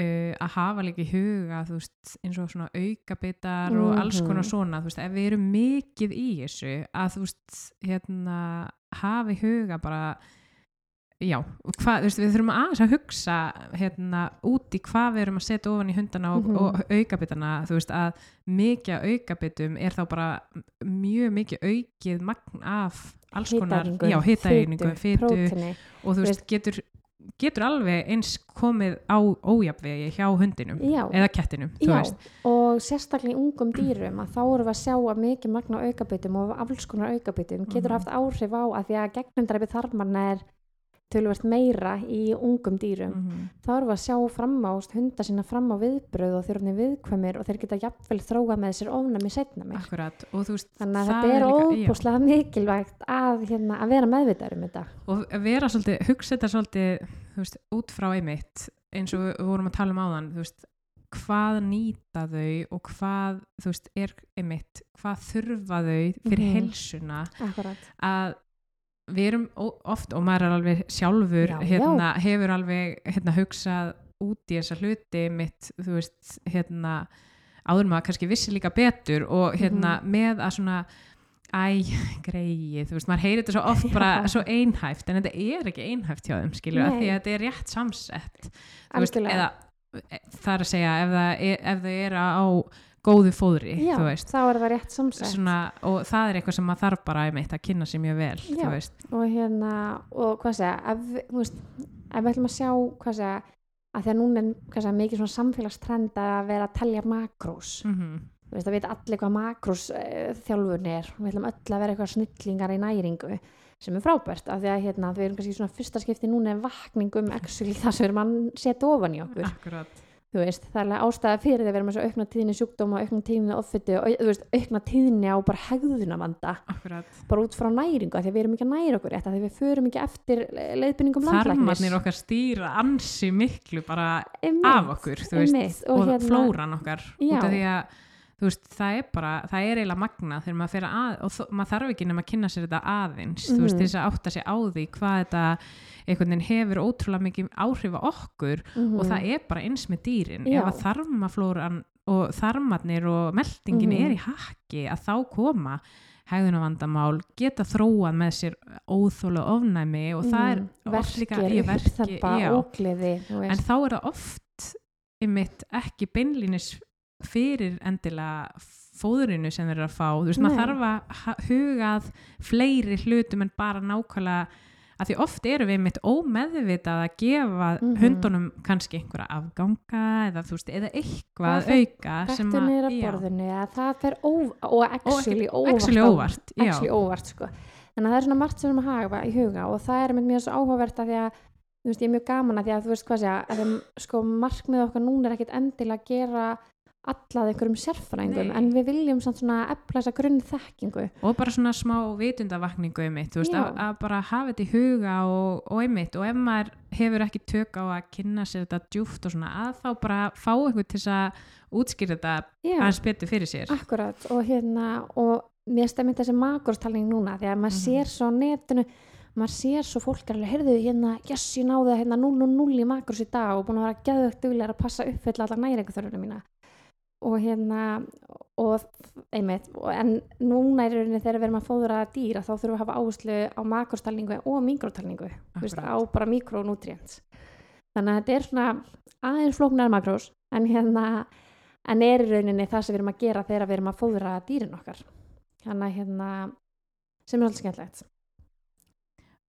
Speaker 1: uh, að hafa líka í huga veist eins og svona aukabitar og alls konar
Speaker 2: Mhm.
Speaker 1: svona þú veist ef við erum mikið í þessu að þú veist hérna hafa í huga bara já, þú veist, við þurfum aðeins að hugsa hérna út í hvað við erum að setja ofan í hundana og,
Speaker 2: Mhm.
Speaker 1: og aukabitana þú veist að mikið aukabitum er þá bara mjög mikið aukið magn af alls konar,
Speaker 2: hitaeiningu,
Speaker 1: fytu og þú veist, getur, getur alveg eins komið á ójafvegi hjá hundinum
Speaker 2: já,
Speaker 1: eða kettinum,
Speaker 2: já, og sérstaklega í ungum dýrum að þá erum við að sjá að mikið magna aukabitum og alls konar aukabitum getur
Speaker 1: Mhm.
Speaker 2: haft áhrif á að því að gegnumdræfi þarmanna er tölvert meira í ungum dýrum.
Speaker 1: Mm
Speaker 2: þá erum við að sjá fram á hunda sína fram á viðbröð og eru viðkvæmir og þeir geta jafnvel þróa með sér ofnami setna
Speaker 1: veist
Speaker 2: þannig að
Speaker 1: það
Speaker 2: er óbúslega mikilvægt að, hérna, að vera meðvitaður um þetta.
Speaker 1: Og vera svolítið, hugsa þetta svolítið veist, út frá einmitt eins og við vorum að tala um áðan veist, hvað nýta þau og hvað, veist, er einmitt hvað þurfa þau fyrir
Speaker 2: Mhm.
Speaker 1: heilsuna
Speaker 2: Akkurat.
Speaker 1: að við erum oft og maður er alveg sjálfur
Speaker 2: Já,
Speaker 1: hérna, hefur alveg hérna, hugsað út í þessa hluti mitt, þú veist, hérna áður maður kannski vissi líka betur og hérna
Speaker 2: Mhm.
Speaker 1: með að svona æ, greið, þú veist, maður heyrir þetta svo oft bara
Speaker 2: Já.
Speaker 1: svo einhæft, en þetta er ekki einhæft hjá þeim, skilur,
Speaker 2: Nei.
Speaker 1: því að þetta er rétt samsett, þú veist, eða e, það er að segja, ef það er, ef þau eru á góðu fóðri,
Speaker 2: Já, þá er það rétt samsett.
Speaker 1: Svona, og það er eitthvað sem maður þarf bara einmitt að kynna sér mjög vel,
Speaker 2: Já. og hérna, og hvað segja ef, við- veist, ef við ætlum að sjá hvað segja, að því að núna er segja, mikið svona samfélagstrend að vera að telja makrós.
Speaker 1: Mm
Speaker 2: þú veist, það veit allir hvað makrós uh, þjálfun er, við ætlum öll að vera eitthvað snillingar í næringu sem er frábært af því að hérna, við erum kannski svona fyrsta skipti núna er vakning um actually [laughs] það sem við erum að setja ofan í okkur.
Speaker 1: Akkurat
Speaker 2: þú veist, það er ástæða fyrir því að við erum að aukna tíðni sjúkdóma, aukna tíðni offiti og þú veist, aukna tíðni á bara hegðunavanda,
Speaker 1: akkurat.
Speaker 2: Bara út frá næringu af því við erum ekki að næra okkur rétt, því við förum ekki eftir leiðbynningum landlæknis.
Speaker 1: Þarmarnir okkar stýra ansi miklu bara
Speaker 2: Einmitt,
Speaker 1: af okkur þú veist,
Speaker 2: einmitt,
Speaker 1: og,
Speaker 2: og hérna-
Speaker 1: flóran okkar
Speaker 2: Já.
Speaker 1: út af því að þú veist, það er bara, það er eiginlega magna þegar maður fyrir að, og þó, maður þarf ekki nema að kynna sér þetta aðeins, þú veist,
Speaker 2: Mhm.
Speaker 1: þess að átta sér á því hvað þetta einhvern veginn hefur ótrúlega mikið áhrif á okkur
Speaker 2: Mhm.
Speaker 1: og það er bara eins með dýrin
Speaker 2: Já.
Speaker 1: ef að þarmaflóran og þarmarnir og meldingin
Speaker 2: Mhm.
Speaker 1: er í hakki að þá koma hegðunavandamál geta þróað með sér óþóla ofnæmi og það er oft líka í verki, já.
Speaker 2: ógleði þú
Speaker 1: en þá er það oft ymitt ekki beinlínis fyrir endilega fóðurinu sem þeir eru að fá þú veist, maður
Speaker 2: Nei.
Speaker 1: þarf að ha- huga að fleiri hlutum en bara nákvæmlega að því oft erum við mitt ómeðvitað að gefa
Speaker 2: Mhm.
Speaker 1: hundunum kannski einhverja afganga eða þú veist, eða eitthvað
Speaker 2: Það
Speaker 1: auka sem
Speaker 2: að
Speaker 1: já,
Speaker 2: borðinu að það fer og actually óvart,
Speaker 1: actually óvart, já.
Speaker 2: actually óvart sko. þannig að það er svona margt sem við erum að hafa í huga og það er mjög svo áhugavert að því að þú veist, ég er mjög gaman að því að þú veist hvað segja að þeim, sko, markmið okkar núna er ekkit endilega að gera alla að einhverjum sérfræðingum en við viljum samt svona efla þessa grunn þekkingu
Speaker 1: og bara svona smá vitundavakningu einmitt, þú veist, að, að bara hafa þetta í huga og, og einmitt og ef maður hefur ekki tök á að kynna sér þetta djúft og svona að þá bara fá eitthvað til að útskýra þetta
Speaker 2: Já,
Speaker 1: aðeins betur fyrir sér.
Speaker 2: Akkurat og hérna og mér stemmir þessi makurstalning núna því að maður
Speaker 1: Mhm.
Speaker 2: sér svo netinu maður sér svo fólk er alveg, heyrðu hérna, yes, ég náði að hérna 0-0 í makrós í dag og búin að vera geðvögt duglega að passa uppfylla allar næringarþörfuna mína og hérna og einmitt, og- en núna er rauninni þegar við erum að fóðra dýra þá þurfum við að hafa áherslu á makurstalningu og mikrotalningu, veist, á bara mikronutrients þannig að þetta er svona aðeins flóknar makrós en hérna en er rauninni það sem við erum að gera þegar við erum að fóðra dýrin okkar. Að hérna sem er alltaf skemmtilegt.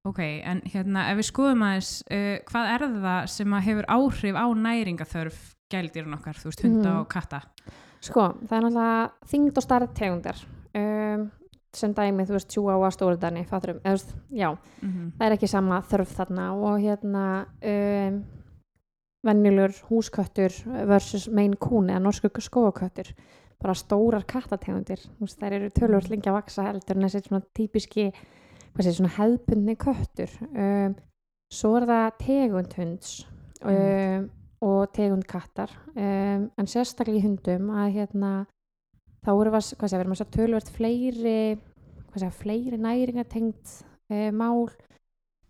Speaker 1: Ok, en hérna ef við skoðum aðeins uh, hvað er það sem að hefur áhrif á næringaþörf gældirinn okkar, þú veist, hunda
Speaker 2: Mhm.
Speaker 1: og katta.
Speaker 2: Sko, það er náttúrulega þyngd og starð tegundar um, sem dæmi, þú veist, tjúa og stóruðani, fatturum, eða þú veist, já,
Speaker 1: mm
Speaker 2: það er ekki sama þörf þarna og hérna um, venjulur húsköttur versus main kún eða norsku skóaköttur bara stórar kattategundir. Veist, þær eru tölvöld lengi að vaksa heldur en þessi svona típiski sé, svona hefðbundni köttur. Um, svo er það tegund hunds. Um, og tegund kattar um, en sérstaklega í hundum að hérna þá erum við, hvað sé, við erum að sjá tölvöld fleiri hvað sé, fleiri næringatengt uh, mál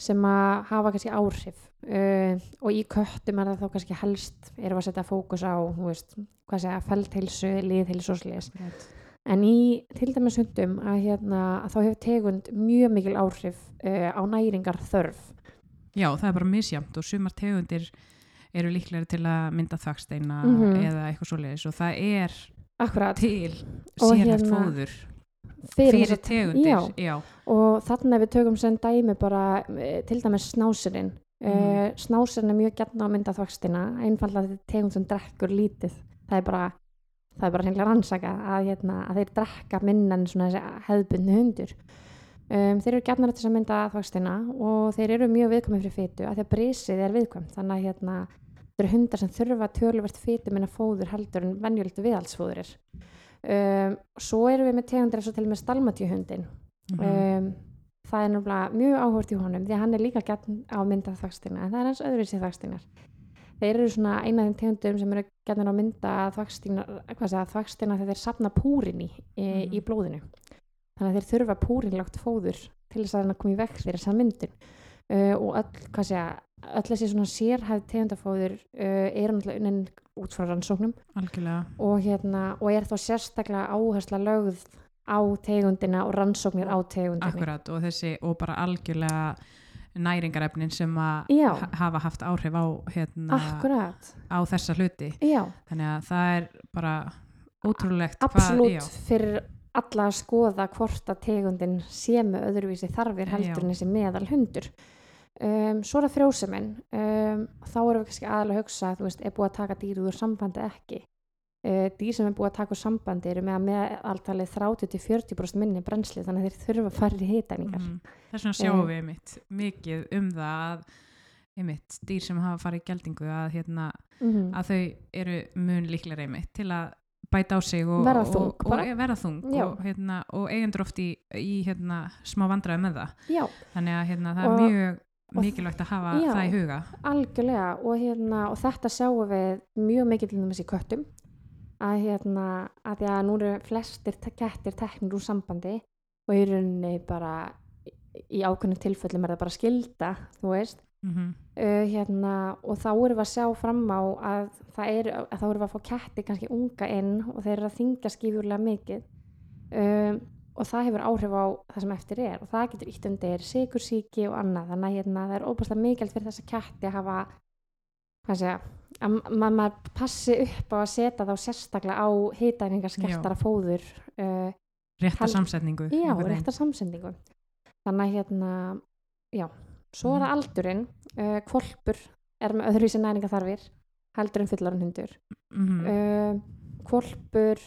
Speaker 2: sem að hafa kannski áhrif uh, og í köttum er það þá kannski helst erum við að setja fókus á þú veist, hvað segja, feldheilsu, liðheilsu og sliðis en í til dæmis hundum að, hérna, að þá hefur tegund mjög mikil áhrif uh, á næringar þörf
Speaker 1: já, það er bara misjamt og sumar tegundir eru líklega til að mynda þaksteina
Speaker 2: Mhm.
Speaker 1: eða eitthvað svoleiðis og það er
Speaker 2: akkurat
Speaker 1: til
Speaker 2: Og
Speaker 1: sérhæft
Speaker 2: hérna,
Speaker 1: fóður
Speaker 2: fyrir,
Speaker 1: fyrir tegundir
Speaker 2: já,
Speaker 1: já,
Speaker 2: og þannig að við tökum sem dæmi bara eh, til dæmis snásirinn mm.
Speaker 1: Mhm.
Speaker 2: snásirinn er mjög gætna á mynda þvakstina einfallega þetta er tegund sem drekkur lítið það er bara það er bara hreinlega rannsaka að, hérna, að þeir drekka minna en svona þessi hefðbundni hundur um, þeir eru gætnar til þess að mynda þvakstina og þeir eru mjög viðkvæmið fyrir fytu að því að brísið er viðkvæmt þannig að hérna, þeir eru hundar sem þurfa töluvert fytu minna fóður heldur en venjulegt viðhaldsfóðurir um, svo erum við með tegundir eins og til með stalmatjuhundin
Speaker 1: Mhm.
Speaker 2: um, það er náttúrulega mjög áhört í honum því að hann er líka gætn á mynda þvakstina en það er hans öðruvísi þvakstinnar þeir eru svona eina af þeim tegundum sem eru gætnir á mynda þvakstina þvakstina þegar þeir sapna púrin í, í,
Speaker 1: Mhm.
Speaker 2: í blóðinu. Þannig að þeir þurfa púrinlagt fóður til þess að hann koma í vekk fyrir þessa myndun. Uh, og öll, hvað segja öll þessi svona sérhæð tegundafóður uh, eru náttúrulega unnin út frá rannsóknum. Og, hérna, og er þá sérstaklega áhersla lögð á tegundina og rannsóknir á tegundinni.
Speaker 1: Akkurat og þessi og bara algjörlega næringarefnin sem að hafa haft áhrif á, hérna,
Speaker 2: Akkurat,
Speaker 1: á þessa hluti.
Speaker 2: Já,
Speaker 1: þannig að það er bara ótrúlegt
Speaker 2: absolutt
Speaker 1: já,
Speaker 2: fyrir alla að skoða hvort að tegundin sé með öðruvísi þarfir heldur en þessi meðal hundur um, svo er það frjósemin um, þá erum við kannski aðalega að hugsa þú veist, er búið að taka dýrið úr sambandi ekki uh, dýr sem er búið að taka úr sambandi eru með að meðaltalið 30-40% minni brennsli þannig að þeir þurfa að fara í hitæningar
Speaker 1: Mhm. þess vegna sjáum
Speaker 2: Eh.
Speaker 1: við einmitt mikið um það að einmitt, dýr sem hafa farið í geldingu að, hérna,
Speaker 2: mm
Speaker 1: að þau eru mun líklega einmitt til að bæta á sig og,
Speaker 2: Verða
Speaker 1: og,
Speaker 2: þung
Speaker 1: og, og verða þung
Speaker 2: Já.
Speaker 1: og, hérna, og eigendur oft í, í hérna, smá vandræði með það
Speaker 2: Já,
Speaker 1: þannig að hérna, það er mjög mikilvægt að hafa
Speaker 2: Já.
Speaker 1: það í huga
Speaker 2: algjörlega og, hérna, og þetta sjáum við mjög mikið til í köttum að hérna að því að nú eru flestir kettir teknir úr sambandi og í rauninni bara í ákveðnum tilfellum er það bara skilda þú veist
Speaker 1: mm -hmm.
Speaker 2: uh, hérna, og þá erum við að sjá fram á að, er, að þá erum við að fá ketti kannski unga inn og þeir eru að þingja skifjurlega mikið um, og það hefur áhrif á það sem eftir er og það getur ítt undir sigursíki og annað þannig að hérna, það er óbúslega mikilvægt fyrir þessa ketti að hafa segja, að ma- maður passi upp á að setja þá sérstaklega á hitæningar skertara fóður uh,
Speaker 1: rétta
Speaker 2: Hal-
Speaker 1: samsetningu
Speaker 2: Já, réttar samsendingu. Þannig að hérna, já, svo er það aldurinn, uh, kvolpur er með öðruvísi næringaþarfir, heldur en fullarinn hundur.
Speaker 1: Mhm.
Speaker 2: Uh, kvolpur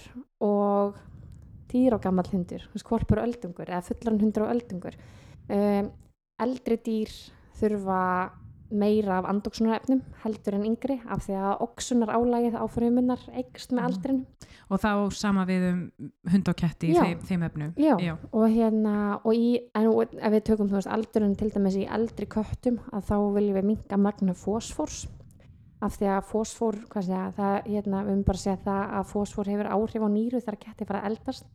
Speaker 2: og týr og gammal hundur, kvolpur og öldungur, eða fullarinn hundur og öldungur. Um, eldri dýr þurfa meira af andoksunarefnum heldur en yngri af því að oksunar álægið á frumunnar eikst með
Speaker 1: Mhm.
Speaker 2: aldrinum.
Speaker 1: og þá sama við um hund og ketti í þeim, þeim efnum
Speaker 2: Já,
Speaker 1: Já.
Speaker 2: og hérna og í, en ef við tökum þú veist aldurinn til dæmis í eldri köttum að þá viljum við minka magna fósfórs af því að fósfór, hvað segja, það, hérna, við höfum bara að segja það að fósfór hefur áhrif á nýru þegar ketti fara að eldast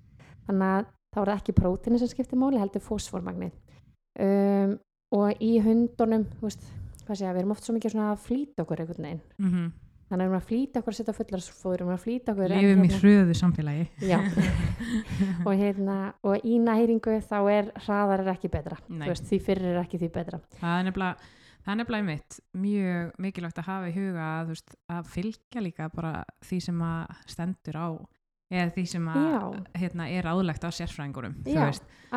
Speaker 2: þannig að þá er það ekki prótini sem skiptir máli heldur fósfórmagnið um, og í hundunum veist, segja, við erum oft svo mikið að flýta okkur einhvern veginn.
Speaker 1: Mm
Speaker 2: þannig að við erum að flýta okkur að setja fullarsfóður, við erum að flýta okkur
Speaker 1: lifum í
Speaker 2: hérna-
Speaker 1: hröðu samfélagi.
Speaker 2: Já, [laughs] og, hérna, og í næringu þá er hraðar er ekki betra. Veist, því fyrir er ekki því betra.
Speaker 1: Það er nefnilega það er nefnilega mitt mjög mikilvægt að hafa í huga að, veist, að fylgja líka bara því sem að stendur á eða því sem að hérna, er áðlegt á sérfræðingurum
Speaker 2: Já,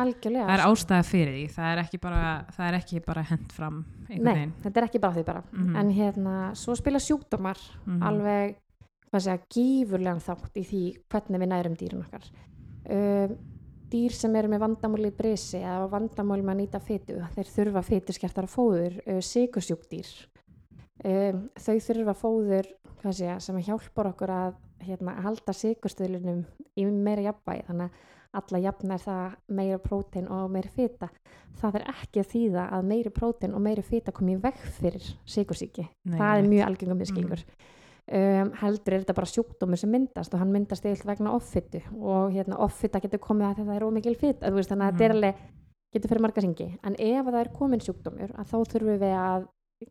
Speaker 2: algjörlega.
Speaker 1: Það er ástæða fyrir því það er ekki bara, er ekki bara hent fram
Speaker 2: Nei, þetta er ekki bara því bara.
Speaker 1: Mhm.
Speaker 2: en hérna, svo spila sjúkdómar
Speaker 1: Mhm.
Speaker 2: alveg, hvað segja, gífurlegan þátt í því hvernig við nærum dýrun okkar. Um, dýr sem eru með vandamál í brisi eða vandamál með að nýta fytu þeir þurfa fytuskertara fóður uh, sigursjúkdýr um, þau þurfa fóður hvað segja, sem hjálpar okkur að hérna, halda sigurstöðlunum í meira jafnvægi þannig að alla jafna er það meira prótein og meira fita. Það er ekki að þýða að meiri prótein og meiri fita komi veg fyrir sigursíki það er mjög algengum miskilningur um, heldur er þetta bara sjúkdómur sem myndast og hann myndast eða vegna offitu og hérna offita getur komið að þetta er ómikil veist, þannig að þetta er
Speaker 1: Mhm.
Speaker 2: alveg getur fyrir marga ringi en ef það er komin sjúkdómur þá þurfum við að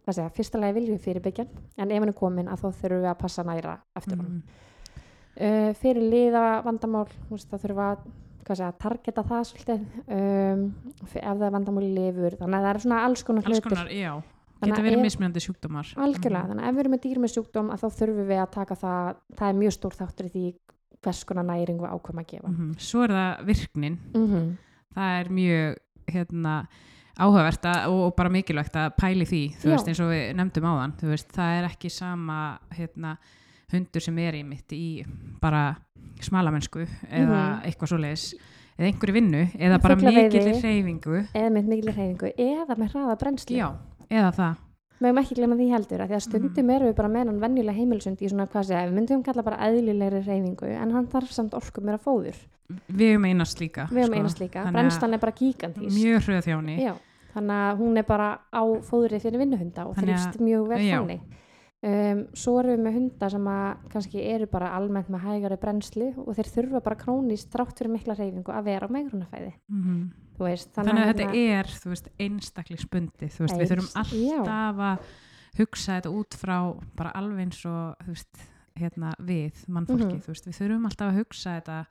Speaker 2: segja, fyrsta lagi viljum við fyrirbyggja en ef hann er komin að þá þurfum við að passa næra eftir honum.
Speaker 1: Mhm.
Speaker 2: Uh, fyrir liða vandamál veist, það þurfa að targeta það svolítið. Um, ef það er vandamál í lifur þannig að það er svona alls konar
Speaker 1: alls
Speaker 2: hlutir.
Speaker 1: konar, já, geta verið mismunandi sjúkdómar.
Speaker 2: Algjörlega,
Speaker 1: Mhm.
Speaker 2: þannig að ef við erum með dýr með sjúkdóm þá þurfum við að taka það það er mjög stór þáttur í því hvers konar næring við ákvæm að gefa.
Speaker 1: Mhm. svo er það virknin.
Speaker 2: Mm
Speaker 1: það er mjög hérna, áhugavert að, og, og bara mikilvægt að pæli því, þú
Speaker 2: Já.
Speaker 1: veist eins og við nefndum áðan, þú veist, það er ekki sama hérna, hundur sem er í mitt í bara smalamennsku eða
Speaker 2: Mhm.
Speaker 1: eitthvað svoleiðis eða einhverju vinnu, eða bara
Speaker 2: Fuglaveiði.
Speaker 1: mikillir hreyfingu.
Speaker 2: Eða með mikil reyfingu eða með hraða brennsli
Speaker 1: já, eða það.
Speaker 2: Við höfum ekki glemma því heldur að því að stundum erum við bara með hann venjulega heimilsund í svona hvað segja, við myndum kalla bara eðlilegri reyfingu en hann þarf samt orku meira fóður.
Speaker 1: Við höfum einast líka
Speaker 2: við höfum
Speaker 1: sko.
Speaker 2: einast líka,
Speaker 1: að
Speaker 2: brennslan er bara gigantís
Speaker 1: mjög hröð þjóni
Speaker 2: Já, þannig að hún er bara á fóðri fyrir vinnuhunda og
Speaker 1: að-
Speaker 2: þrýfst mjög vel þannig. Um, svo erum við með hunda sem að kannski eru bara almennt með hægari brennslu og þeir þurfa bara krónist þrátt fyrir mikla reyfingu að vera á megrunafæði.
Speaker 1: Mhm.
Speaker 2: Þú veist,
Speaker 1: þannig að þetta
Speaker 2: hérna-
Speaker 1: er veist, einstaklingsbundi þú veist, við þurfum
Speaker 2: Eins- já.
Speaker 1: alltaf að hugsa þetta út frá bara alveg eins og veist, hérna, við mannfólki, þú veist, við þurfum alltaf að hugsa þetta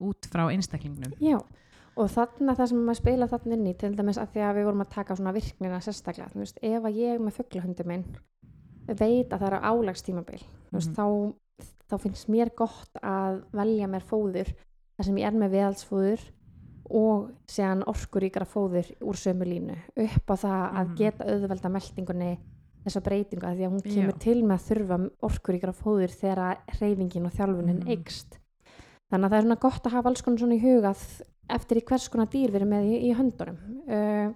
Speaker 1: út frá einstaklingnum
Speaker 2: Já, og þarna það sem maður spila þarna inn í til dæmis að því að við vorum að taka svona virknina sérstaklega, þú veist, ef að ég með fugglahundi minn veit að það eru álagstímabil, þú veist,
Speaker 1: Mhm.
Speaker 2: þá, þá finnst mér gott að velja mér fóður þar sem ég er með viðhaldsfóður og séðan orkuríkara fóður úr sömu línu upp á það að
Speaker 1: Mhm.
Speaker 2: geta auðvelda meldingunni þessa breytingu að því að hún
Speaker 1: Já.
Speaker 2: kemur til með að þurfa orkuríkara fóður þegar reyfingin og þjálfunin
Speaker 1: Mhm.
Speaker 2: eykst þannig að það er svona gott að hafa alls konar svona í hugað eftir í hvers konar dýr við erum með í, í höndunum uh,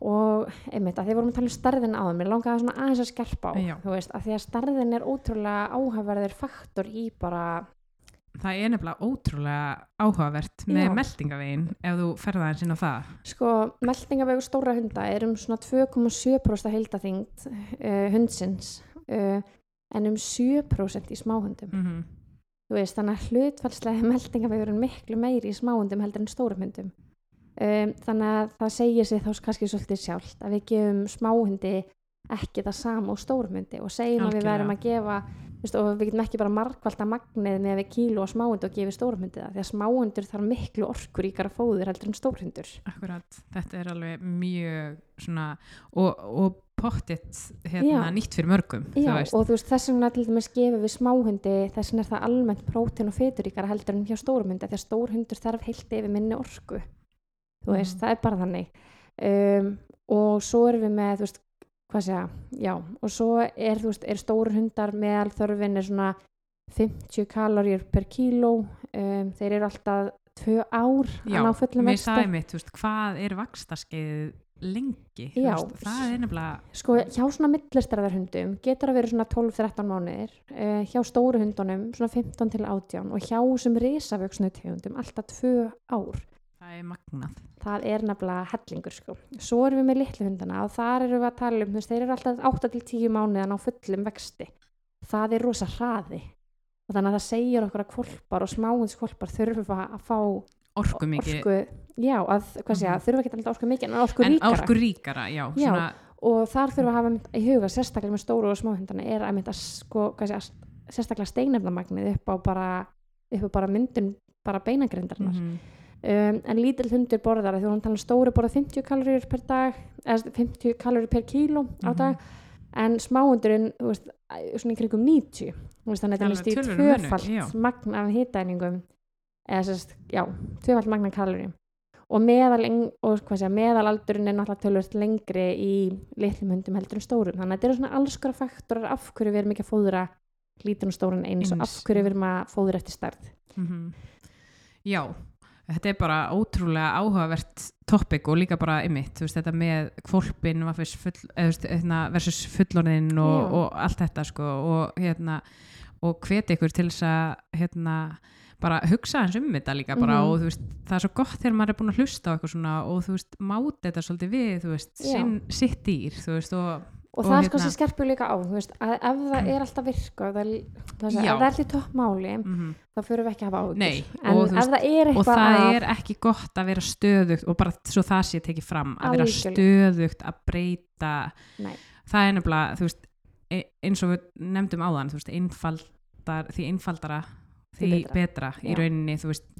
Speaker 2: og einmitt að því vorum að tala um starðin áðan mér langaði svona aðeins að skerpa á
Speaker 1: Já.
Speaker 2: þú veist, að því að starðin er ótrúlega áhafverður faktor í bara
Speaker 1: það er nefnilega ótrúlega áhugavert með
Speaker 2: Já.
Speaker 1: meldingavegin ef þú ferða eins inn á það
Speaker 2: sko, meldingavegu stóra hunda er um svona 2,7% heildaþyngd uh, hundsins uh, en um 7% í smáhundum
Speaker 1: mm -hmm.
Speaker 2: þú veist, þannig að hlutfallslega meldingavegur er miklu meiri í smáhundum heldur en stórum hundum um, þannig að það segir sig þá kannski svolítið sjálft að við gefum smáhundi ekki það sama og stórum hundi og segjum að við verðum að gefa veist, og við getum ekki bara markvalda magnið með við kíló og smáhundi og gefið stórum hundi það því að smáhundur þarf miklu orkuríkara fóður heldur en stórhundur.
Speaker 1: Akkurat, þetta er alveg mjög svona og, og pottitt hérna,
Speaker 2: Já.
Speaker 1: nýtt fyrir mörgum
Speaker 2: Já, og þú veist, þess vegna til dæmis gefum við smáhundi, þess vegna er það almennt prótein og feturíkara heldur en hjá stórhundi því að stórhundur þarf heilt yfir minni orku þú veist,
Speaker 1: Mhm.
Speaker 2: það er bara þannig. Um, og svo erum við með þú veist, hvað segja, já og svo er, þú veist, er stórhundar meðal þörfin er svona 50 kaloríur per kíló. Um, þeir eru alltaf tvö ár
Speaker 1: Já,
Speaker 2: að ná fullum
Speaker 1: mér
Speaker 2: vexti.
Speaker 1: sagði mitt, þú veist, hvað er vakstaskeið lengi,
Speaker 2: Já.
Speaker 1: veist, það er nefnilega
Speaker 2: Sko hjá svona millistarðarhundum getur að vera svona 12-13 mánuðir. Uh, hjá stóru hundunum svona 15 til 18 og hjá sem risavöksnu tegundum alltaf 2 ár
Speaker 1: það er magnað
Speaker 2: það er nefnilega hellingur sko. svo erum við með litlu hundana og þar erum við að tala um, þú veist, þeir eru alltaf 8 til 10 mánuðan á fullum vexti það er rosa hraði og þannig að það segir okkur að kvolpar og smáhundskvolpar þurfa að fá
Speaker 1: orku mikið,
Speaker 2: já, að, hvað segja,
Speaker 1: Mhm.
Speaker 2: þurfa ekki alltaf orku mikið en orku
Speaker 1: en
Speaker 2: ríkara
Speaker 1: orku ríkara já,
Speaker 2: Já.
Speaker 1: svona,
Speaker 2: og þar þurfa að hafa í huga sérstaklega með stóru og smáhundana er að, að sko, sérstaklega steinefnamagnið upp á bara upp á bara myndun bara beinagrindarinnar
Speaker 1: mhm,
Speaker 2: um, en lítill hundur borðar þegar hún tala um stóru borða 50 kaloríur per dag eða 50 kaloríur per kíló á
Speaker 1: Mhm.
Speaker 2: dag. En smáhundurinn veist, svona í kringum 90 þú veist, þannig að þetta er
Speaker 1: munur,
Speaker 2: tvöfalt magn af hitæningum eða sérst, já, tvöfalt magn af kaloríum. Og meðal, og, segja, meðalaldurinn er náttúrulega tölvöld lengri í litlum hundum heldur en stórum. Þannig að þetta eru svona alls konar faktorar af hverju við erum ekki að fóðra lítinn og stórun eins og
Speaker 1: Eins,
Speaker 2: af hverju við erum að fóðra eftir stærð.
Speaker 1: Mhm. já þetta er bara ótrúlega áhugavert topic og líka bara ymmit, þú veist, þetta með kvolpin full, eða, hérna, versus fullorðin og,
Speaker 2: Já.
Speaker 1: og allt þetta sko og hérna og hveti ykkur til þess að hérna bara hugsa hans um þetta líka bara
Speaker 2: Mhm.
Speaker 1: og þú veist, það er svo gott þegar maður er búin að hlusta á eitthvað svona og þú veist, máti þetta svolítið við, þú veist,
Speaker 2: Já.
Speaker 1: sinn, sitt dýr, þú veist, og
Speaker 2: og,
Speaker 1: Og
Speaker 2: það er
Speaker 1: hérna-
Speaker 2: sko sem skerpur líka á veist, að ef það er alltaf virka það, það,
Speaker 1: Já.
Speaker 2: ef það er alltaf toppmáli
Speaker 1: mm
Speaker 2: þá fyrir við ekki að hafa áhugur
Speaker 1: Nei,
Speaker 2: en
Speaker 1: og
Speaker 2: ef það er
Speaker 1: og
Speaker 2: eitthvað
Speaker 1: það
Speaker 2: að
Speaker 1: er ekki gott að vera stöðugt og bara svo það sé tekið fram að vera stöðugt að breyta
Speaker 2: Nei.
Speaker 1: það er nefnilega veist, e- eins og við nefndum áðan veist, einfaldar, því einfaldara því,
Speaker 2: Því
Speaker 1: betra,
Speaker 2: betra.
Speaker 1: í rauninni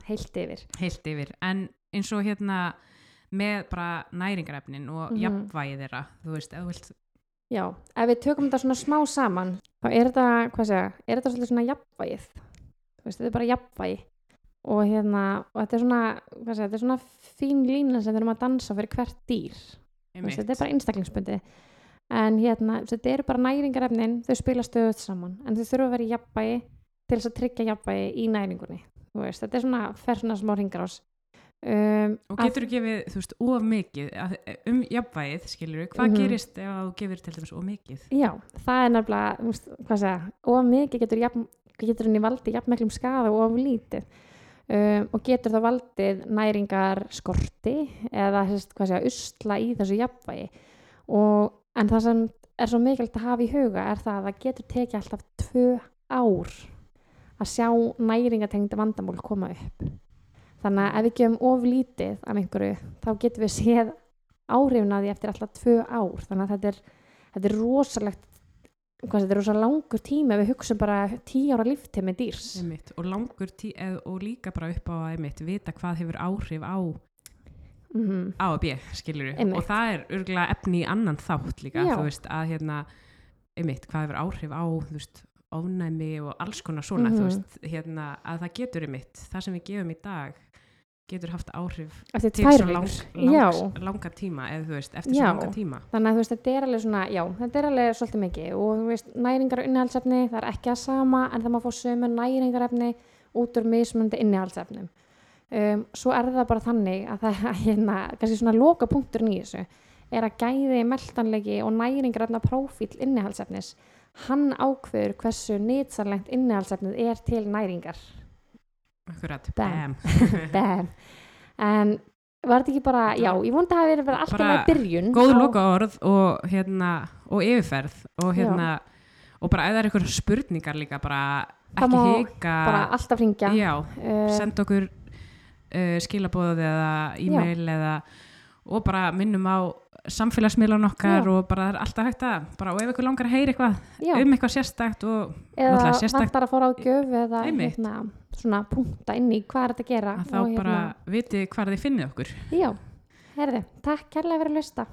Speaker 2: heilt yfir
Speaker 1: heilt yfir en eins og hérna með bara næringarefnin og
Speaker 2: Mhm.
Speaker 1: jafnvægi þeirra þú veist, ef þú vilt
Speaker 2: já, ef við tökum þetta svona smá saman þá er þetta, hvað segja, er þetta svolítið svona jafnvægið? Þú veist, þetta er bara jafnvægi. Og hérna, og þetta er svona hvað segja, þetta er svona fín lína sem við erum að dansa fyrir hvert dýr. Veist, þetta er bara einstaklingsbundi en hérna, þetta eru bara næringarefnin þau spila stöðut saman. En þau þurfa að vera jafnvægi til þess að tryggja jafnvægi í næringunni. Þú veist, þetta er svona fer svona smá ringar um,
Speaker 1: og getur þú gefið, þú veist, of mikið um jafnvægið, skilur hvað
Speaker 2: Mhm.
Speaker 1: gerist ef þú gefur til dæmis of mikið
Speaker 2: Já, það er nefnilega, þú veist, hvað segja, of mikið getur, jafn, getur henni valdið jafnmeklum skada og of lítið um, og getur það valdið næringar skorti eða, sérst, hvað segja, usla í þessu jafnvægi og, en það sem er svo mikilvægt að hafa í huga er það að það getur tekið alltaf tvö ár að sjá næringatengda vandamál koma upp. Þannig að ef við gefum of lítið af einhverju þá getum við séð áhrifin að því eftir alltaf tvö ár. Þannig að þetta er, þetta er rosalegt hvað þetta er rosa langur tími ef við hugsaum bara tíu ára líftími dýrs
Speaker 1: Einmitt, og langur tí eð, og líka bara upp á að einmitt, vita hvað hefur áhrif á
Speaker 2: mm
Speaker 1: A og B, skilur
Speaker 2: Einmitt.
Speaker 1: og það er örgulega efni í annan þátt líka,
Speaker 2: Já.
Speaker 1: þú veist, að hérna einmitt, hvað hefur áhrif á þú veist, ofnæmi og alls konar svona
Speaker 2: Mhm.
Speaker 1: þú veist, hérna, að það getur einmitt það sem við gefum í dag getur haft áhrif
Speaker 2: eftir
Speaker 1: til svo lang, lang, langa tíma eða þú veist, eftir
Speaker 2: Já.
Speaker 1: svo langa tíma.
Speaker 2: Þannig að þú veist, þetta er alveg svona já, þetta er alveg svolítið mikið. Og þú veist, næringar og innihaldsefni, það er ekki að sama en það má fá sömu næringarefni út úr mismunandi innihaldsefnum um, svo er það bara þannig að það [laughs] hérna, kannski svona loka punkturinn í þessu er að gæði meltanleiki og næringarefna prófíl innihaldsefnis hann ákveður hversu nýtsanlegt innihaldsefnið er til næringar
Speaker 1: Akkurat,
Speaker 2: Bam.
Speaker 1: bam. [laughs]
Speaker 2: En var þetta ekki bara, já, ég vondi að hafa verið bara alltaf með byrjun
Speaker 1: Góð loka orð og, hérna, og yfirferð og, hérna, og bara það er eitthvað spurningar líka bara
Speaker 2: Það
Speaker 1: ekki hika.
Speaker 2: Bara alltaf ringja
Speaker 1: já,
Speaker 2: uh,
Speaker 1: senda okkur uh, skilabóð eða e-mail eða, og bara minnum á samfélagsmiðlan okkar
Speaker 2: Já.
Speaker 1: og bara það er alltaf hægt að bara, og ef ykkur langar að heyra eitthvað
Speaker 2: já,
Speaker 1: um eitthvað sérstakt og
Speaker 2: eða vantar að fóra á gjöf eða hérna, svona punkta inn í hvað er þetta að gera
Speaker 1: að þá
Speaker 2: hérna-
Speaker 1: bara viti hvar þið finnið okkur.
Speaker 2: Já, herði, takk kærlega fyrir að lusta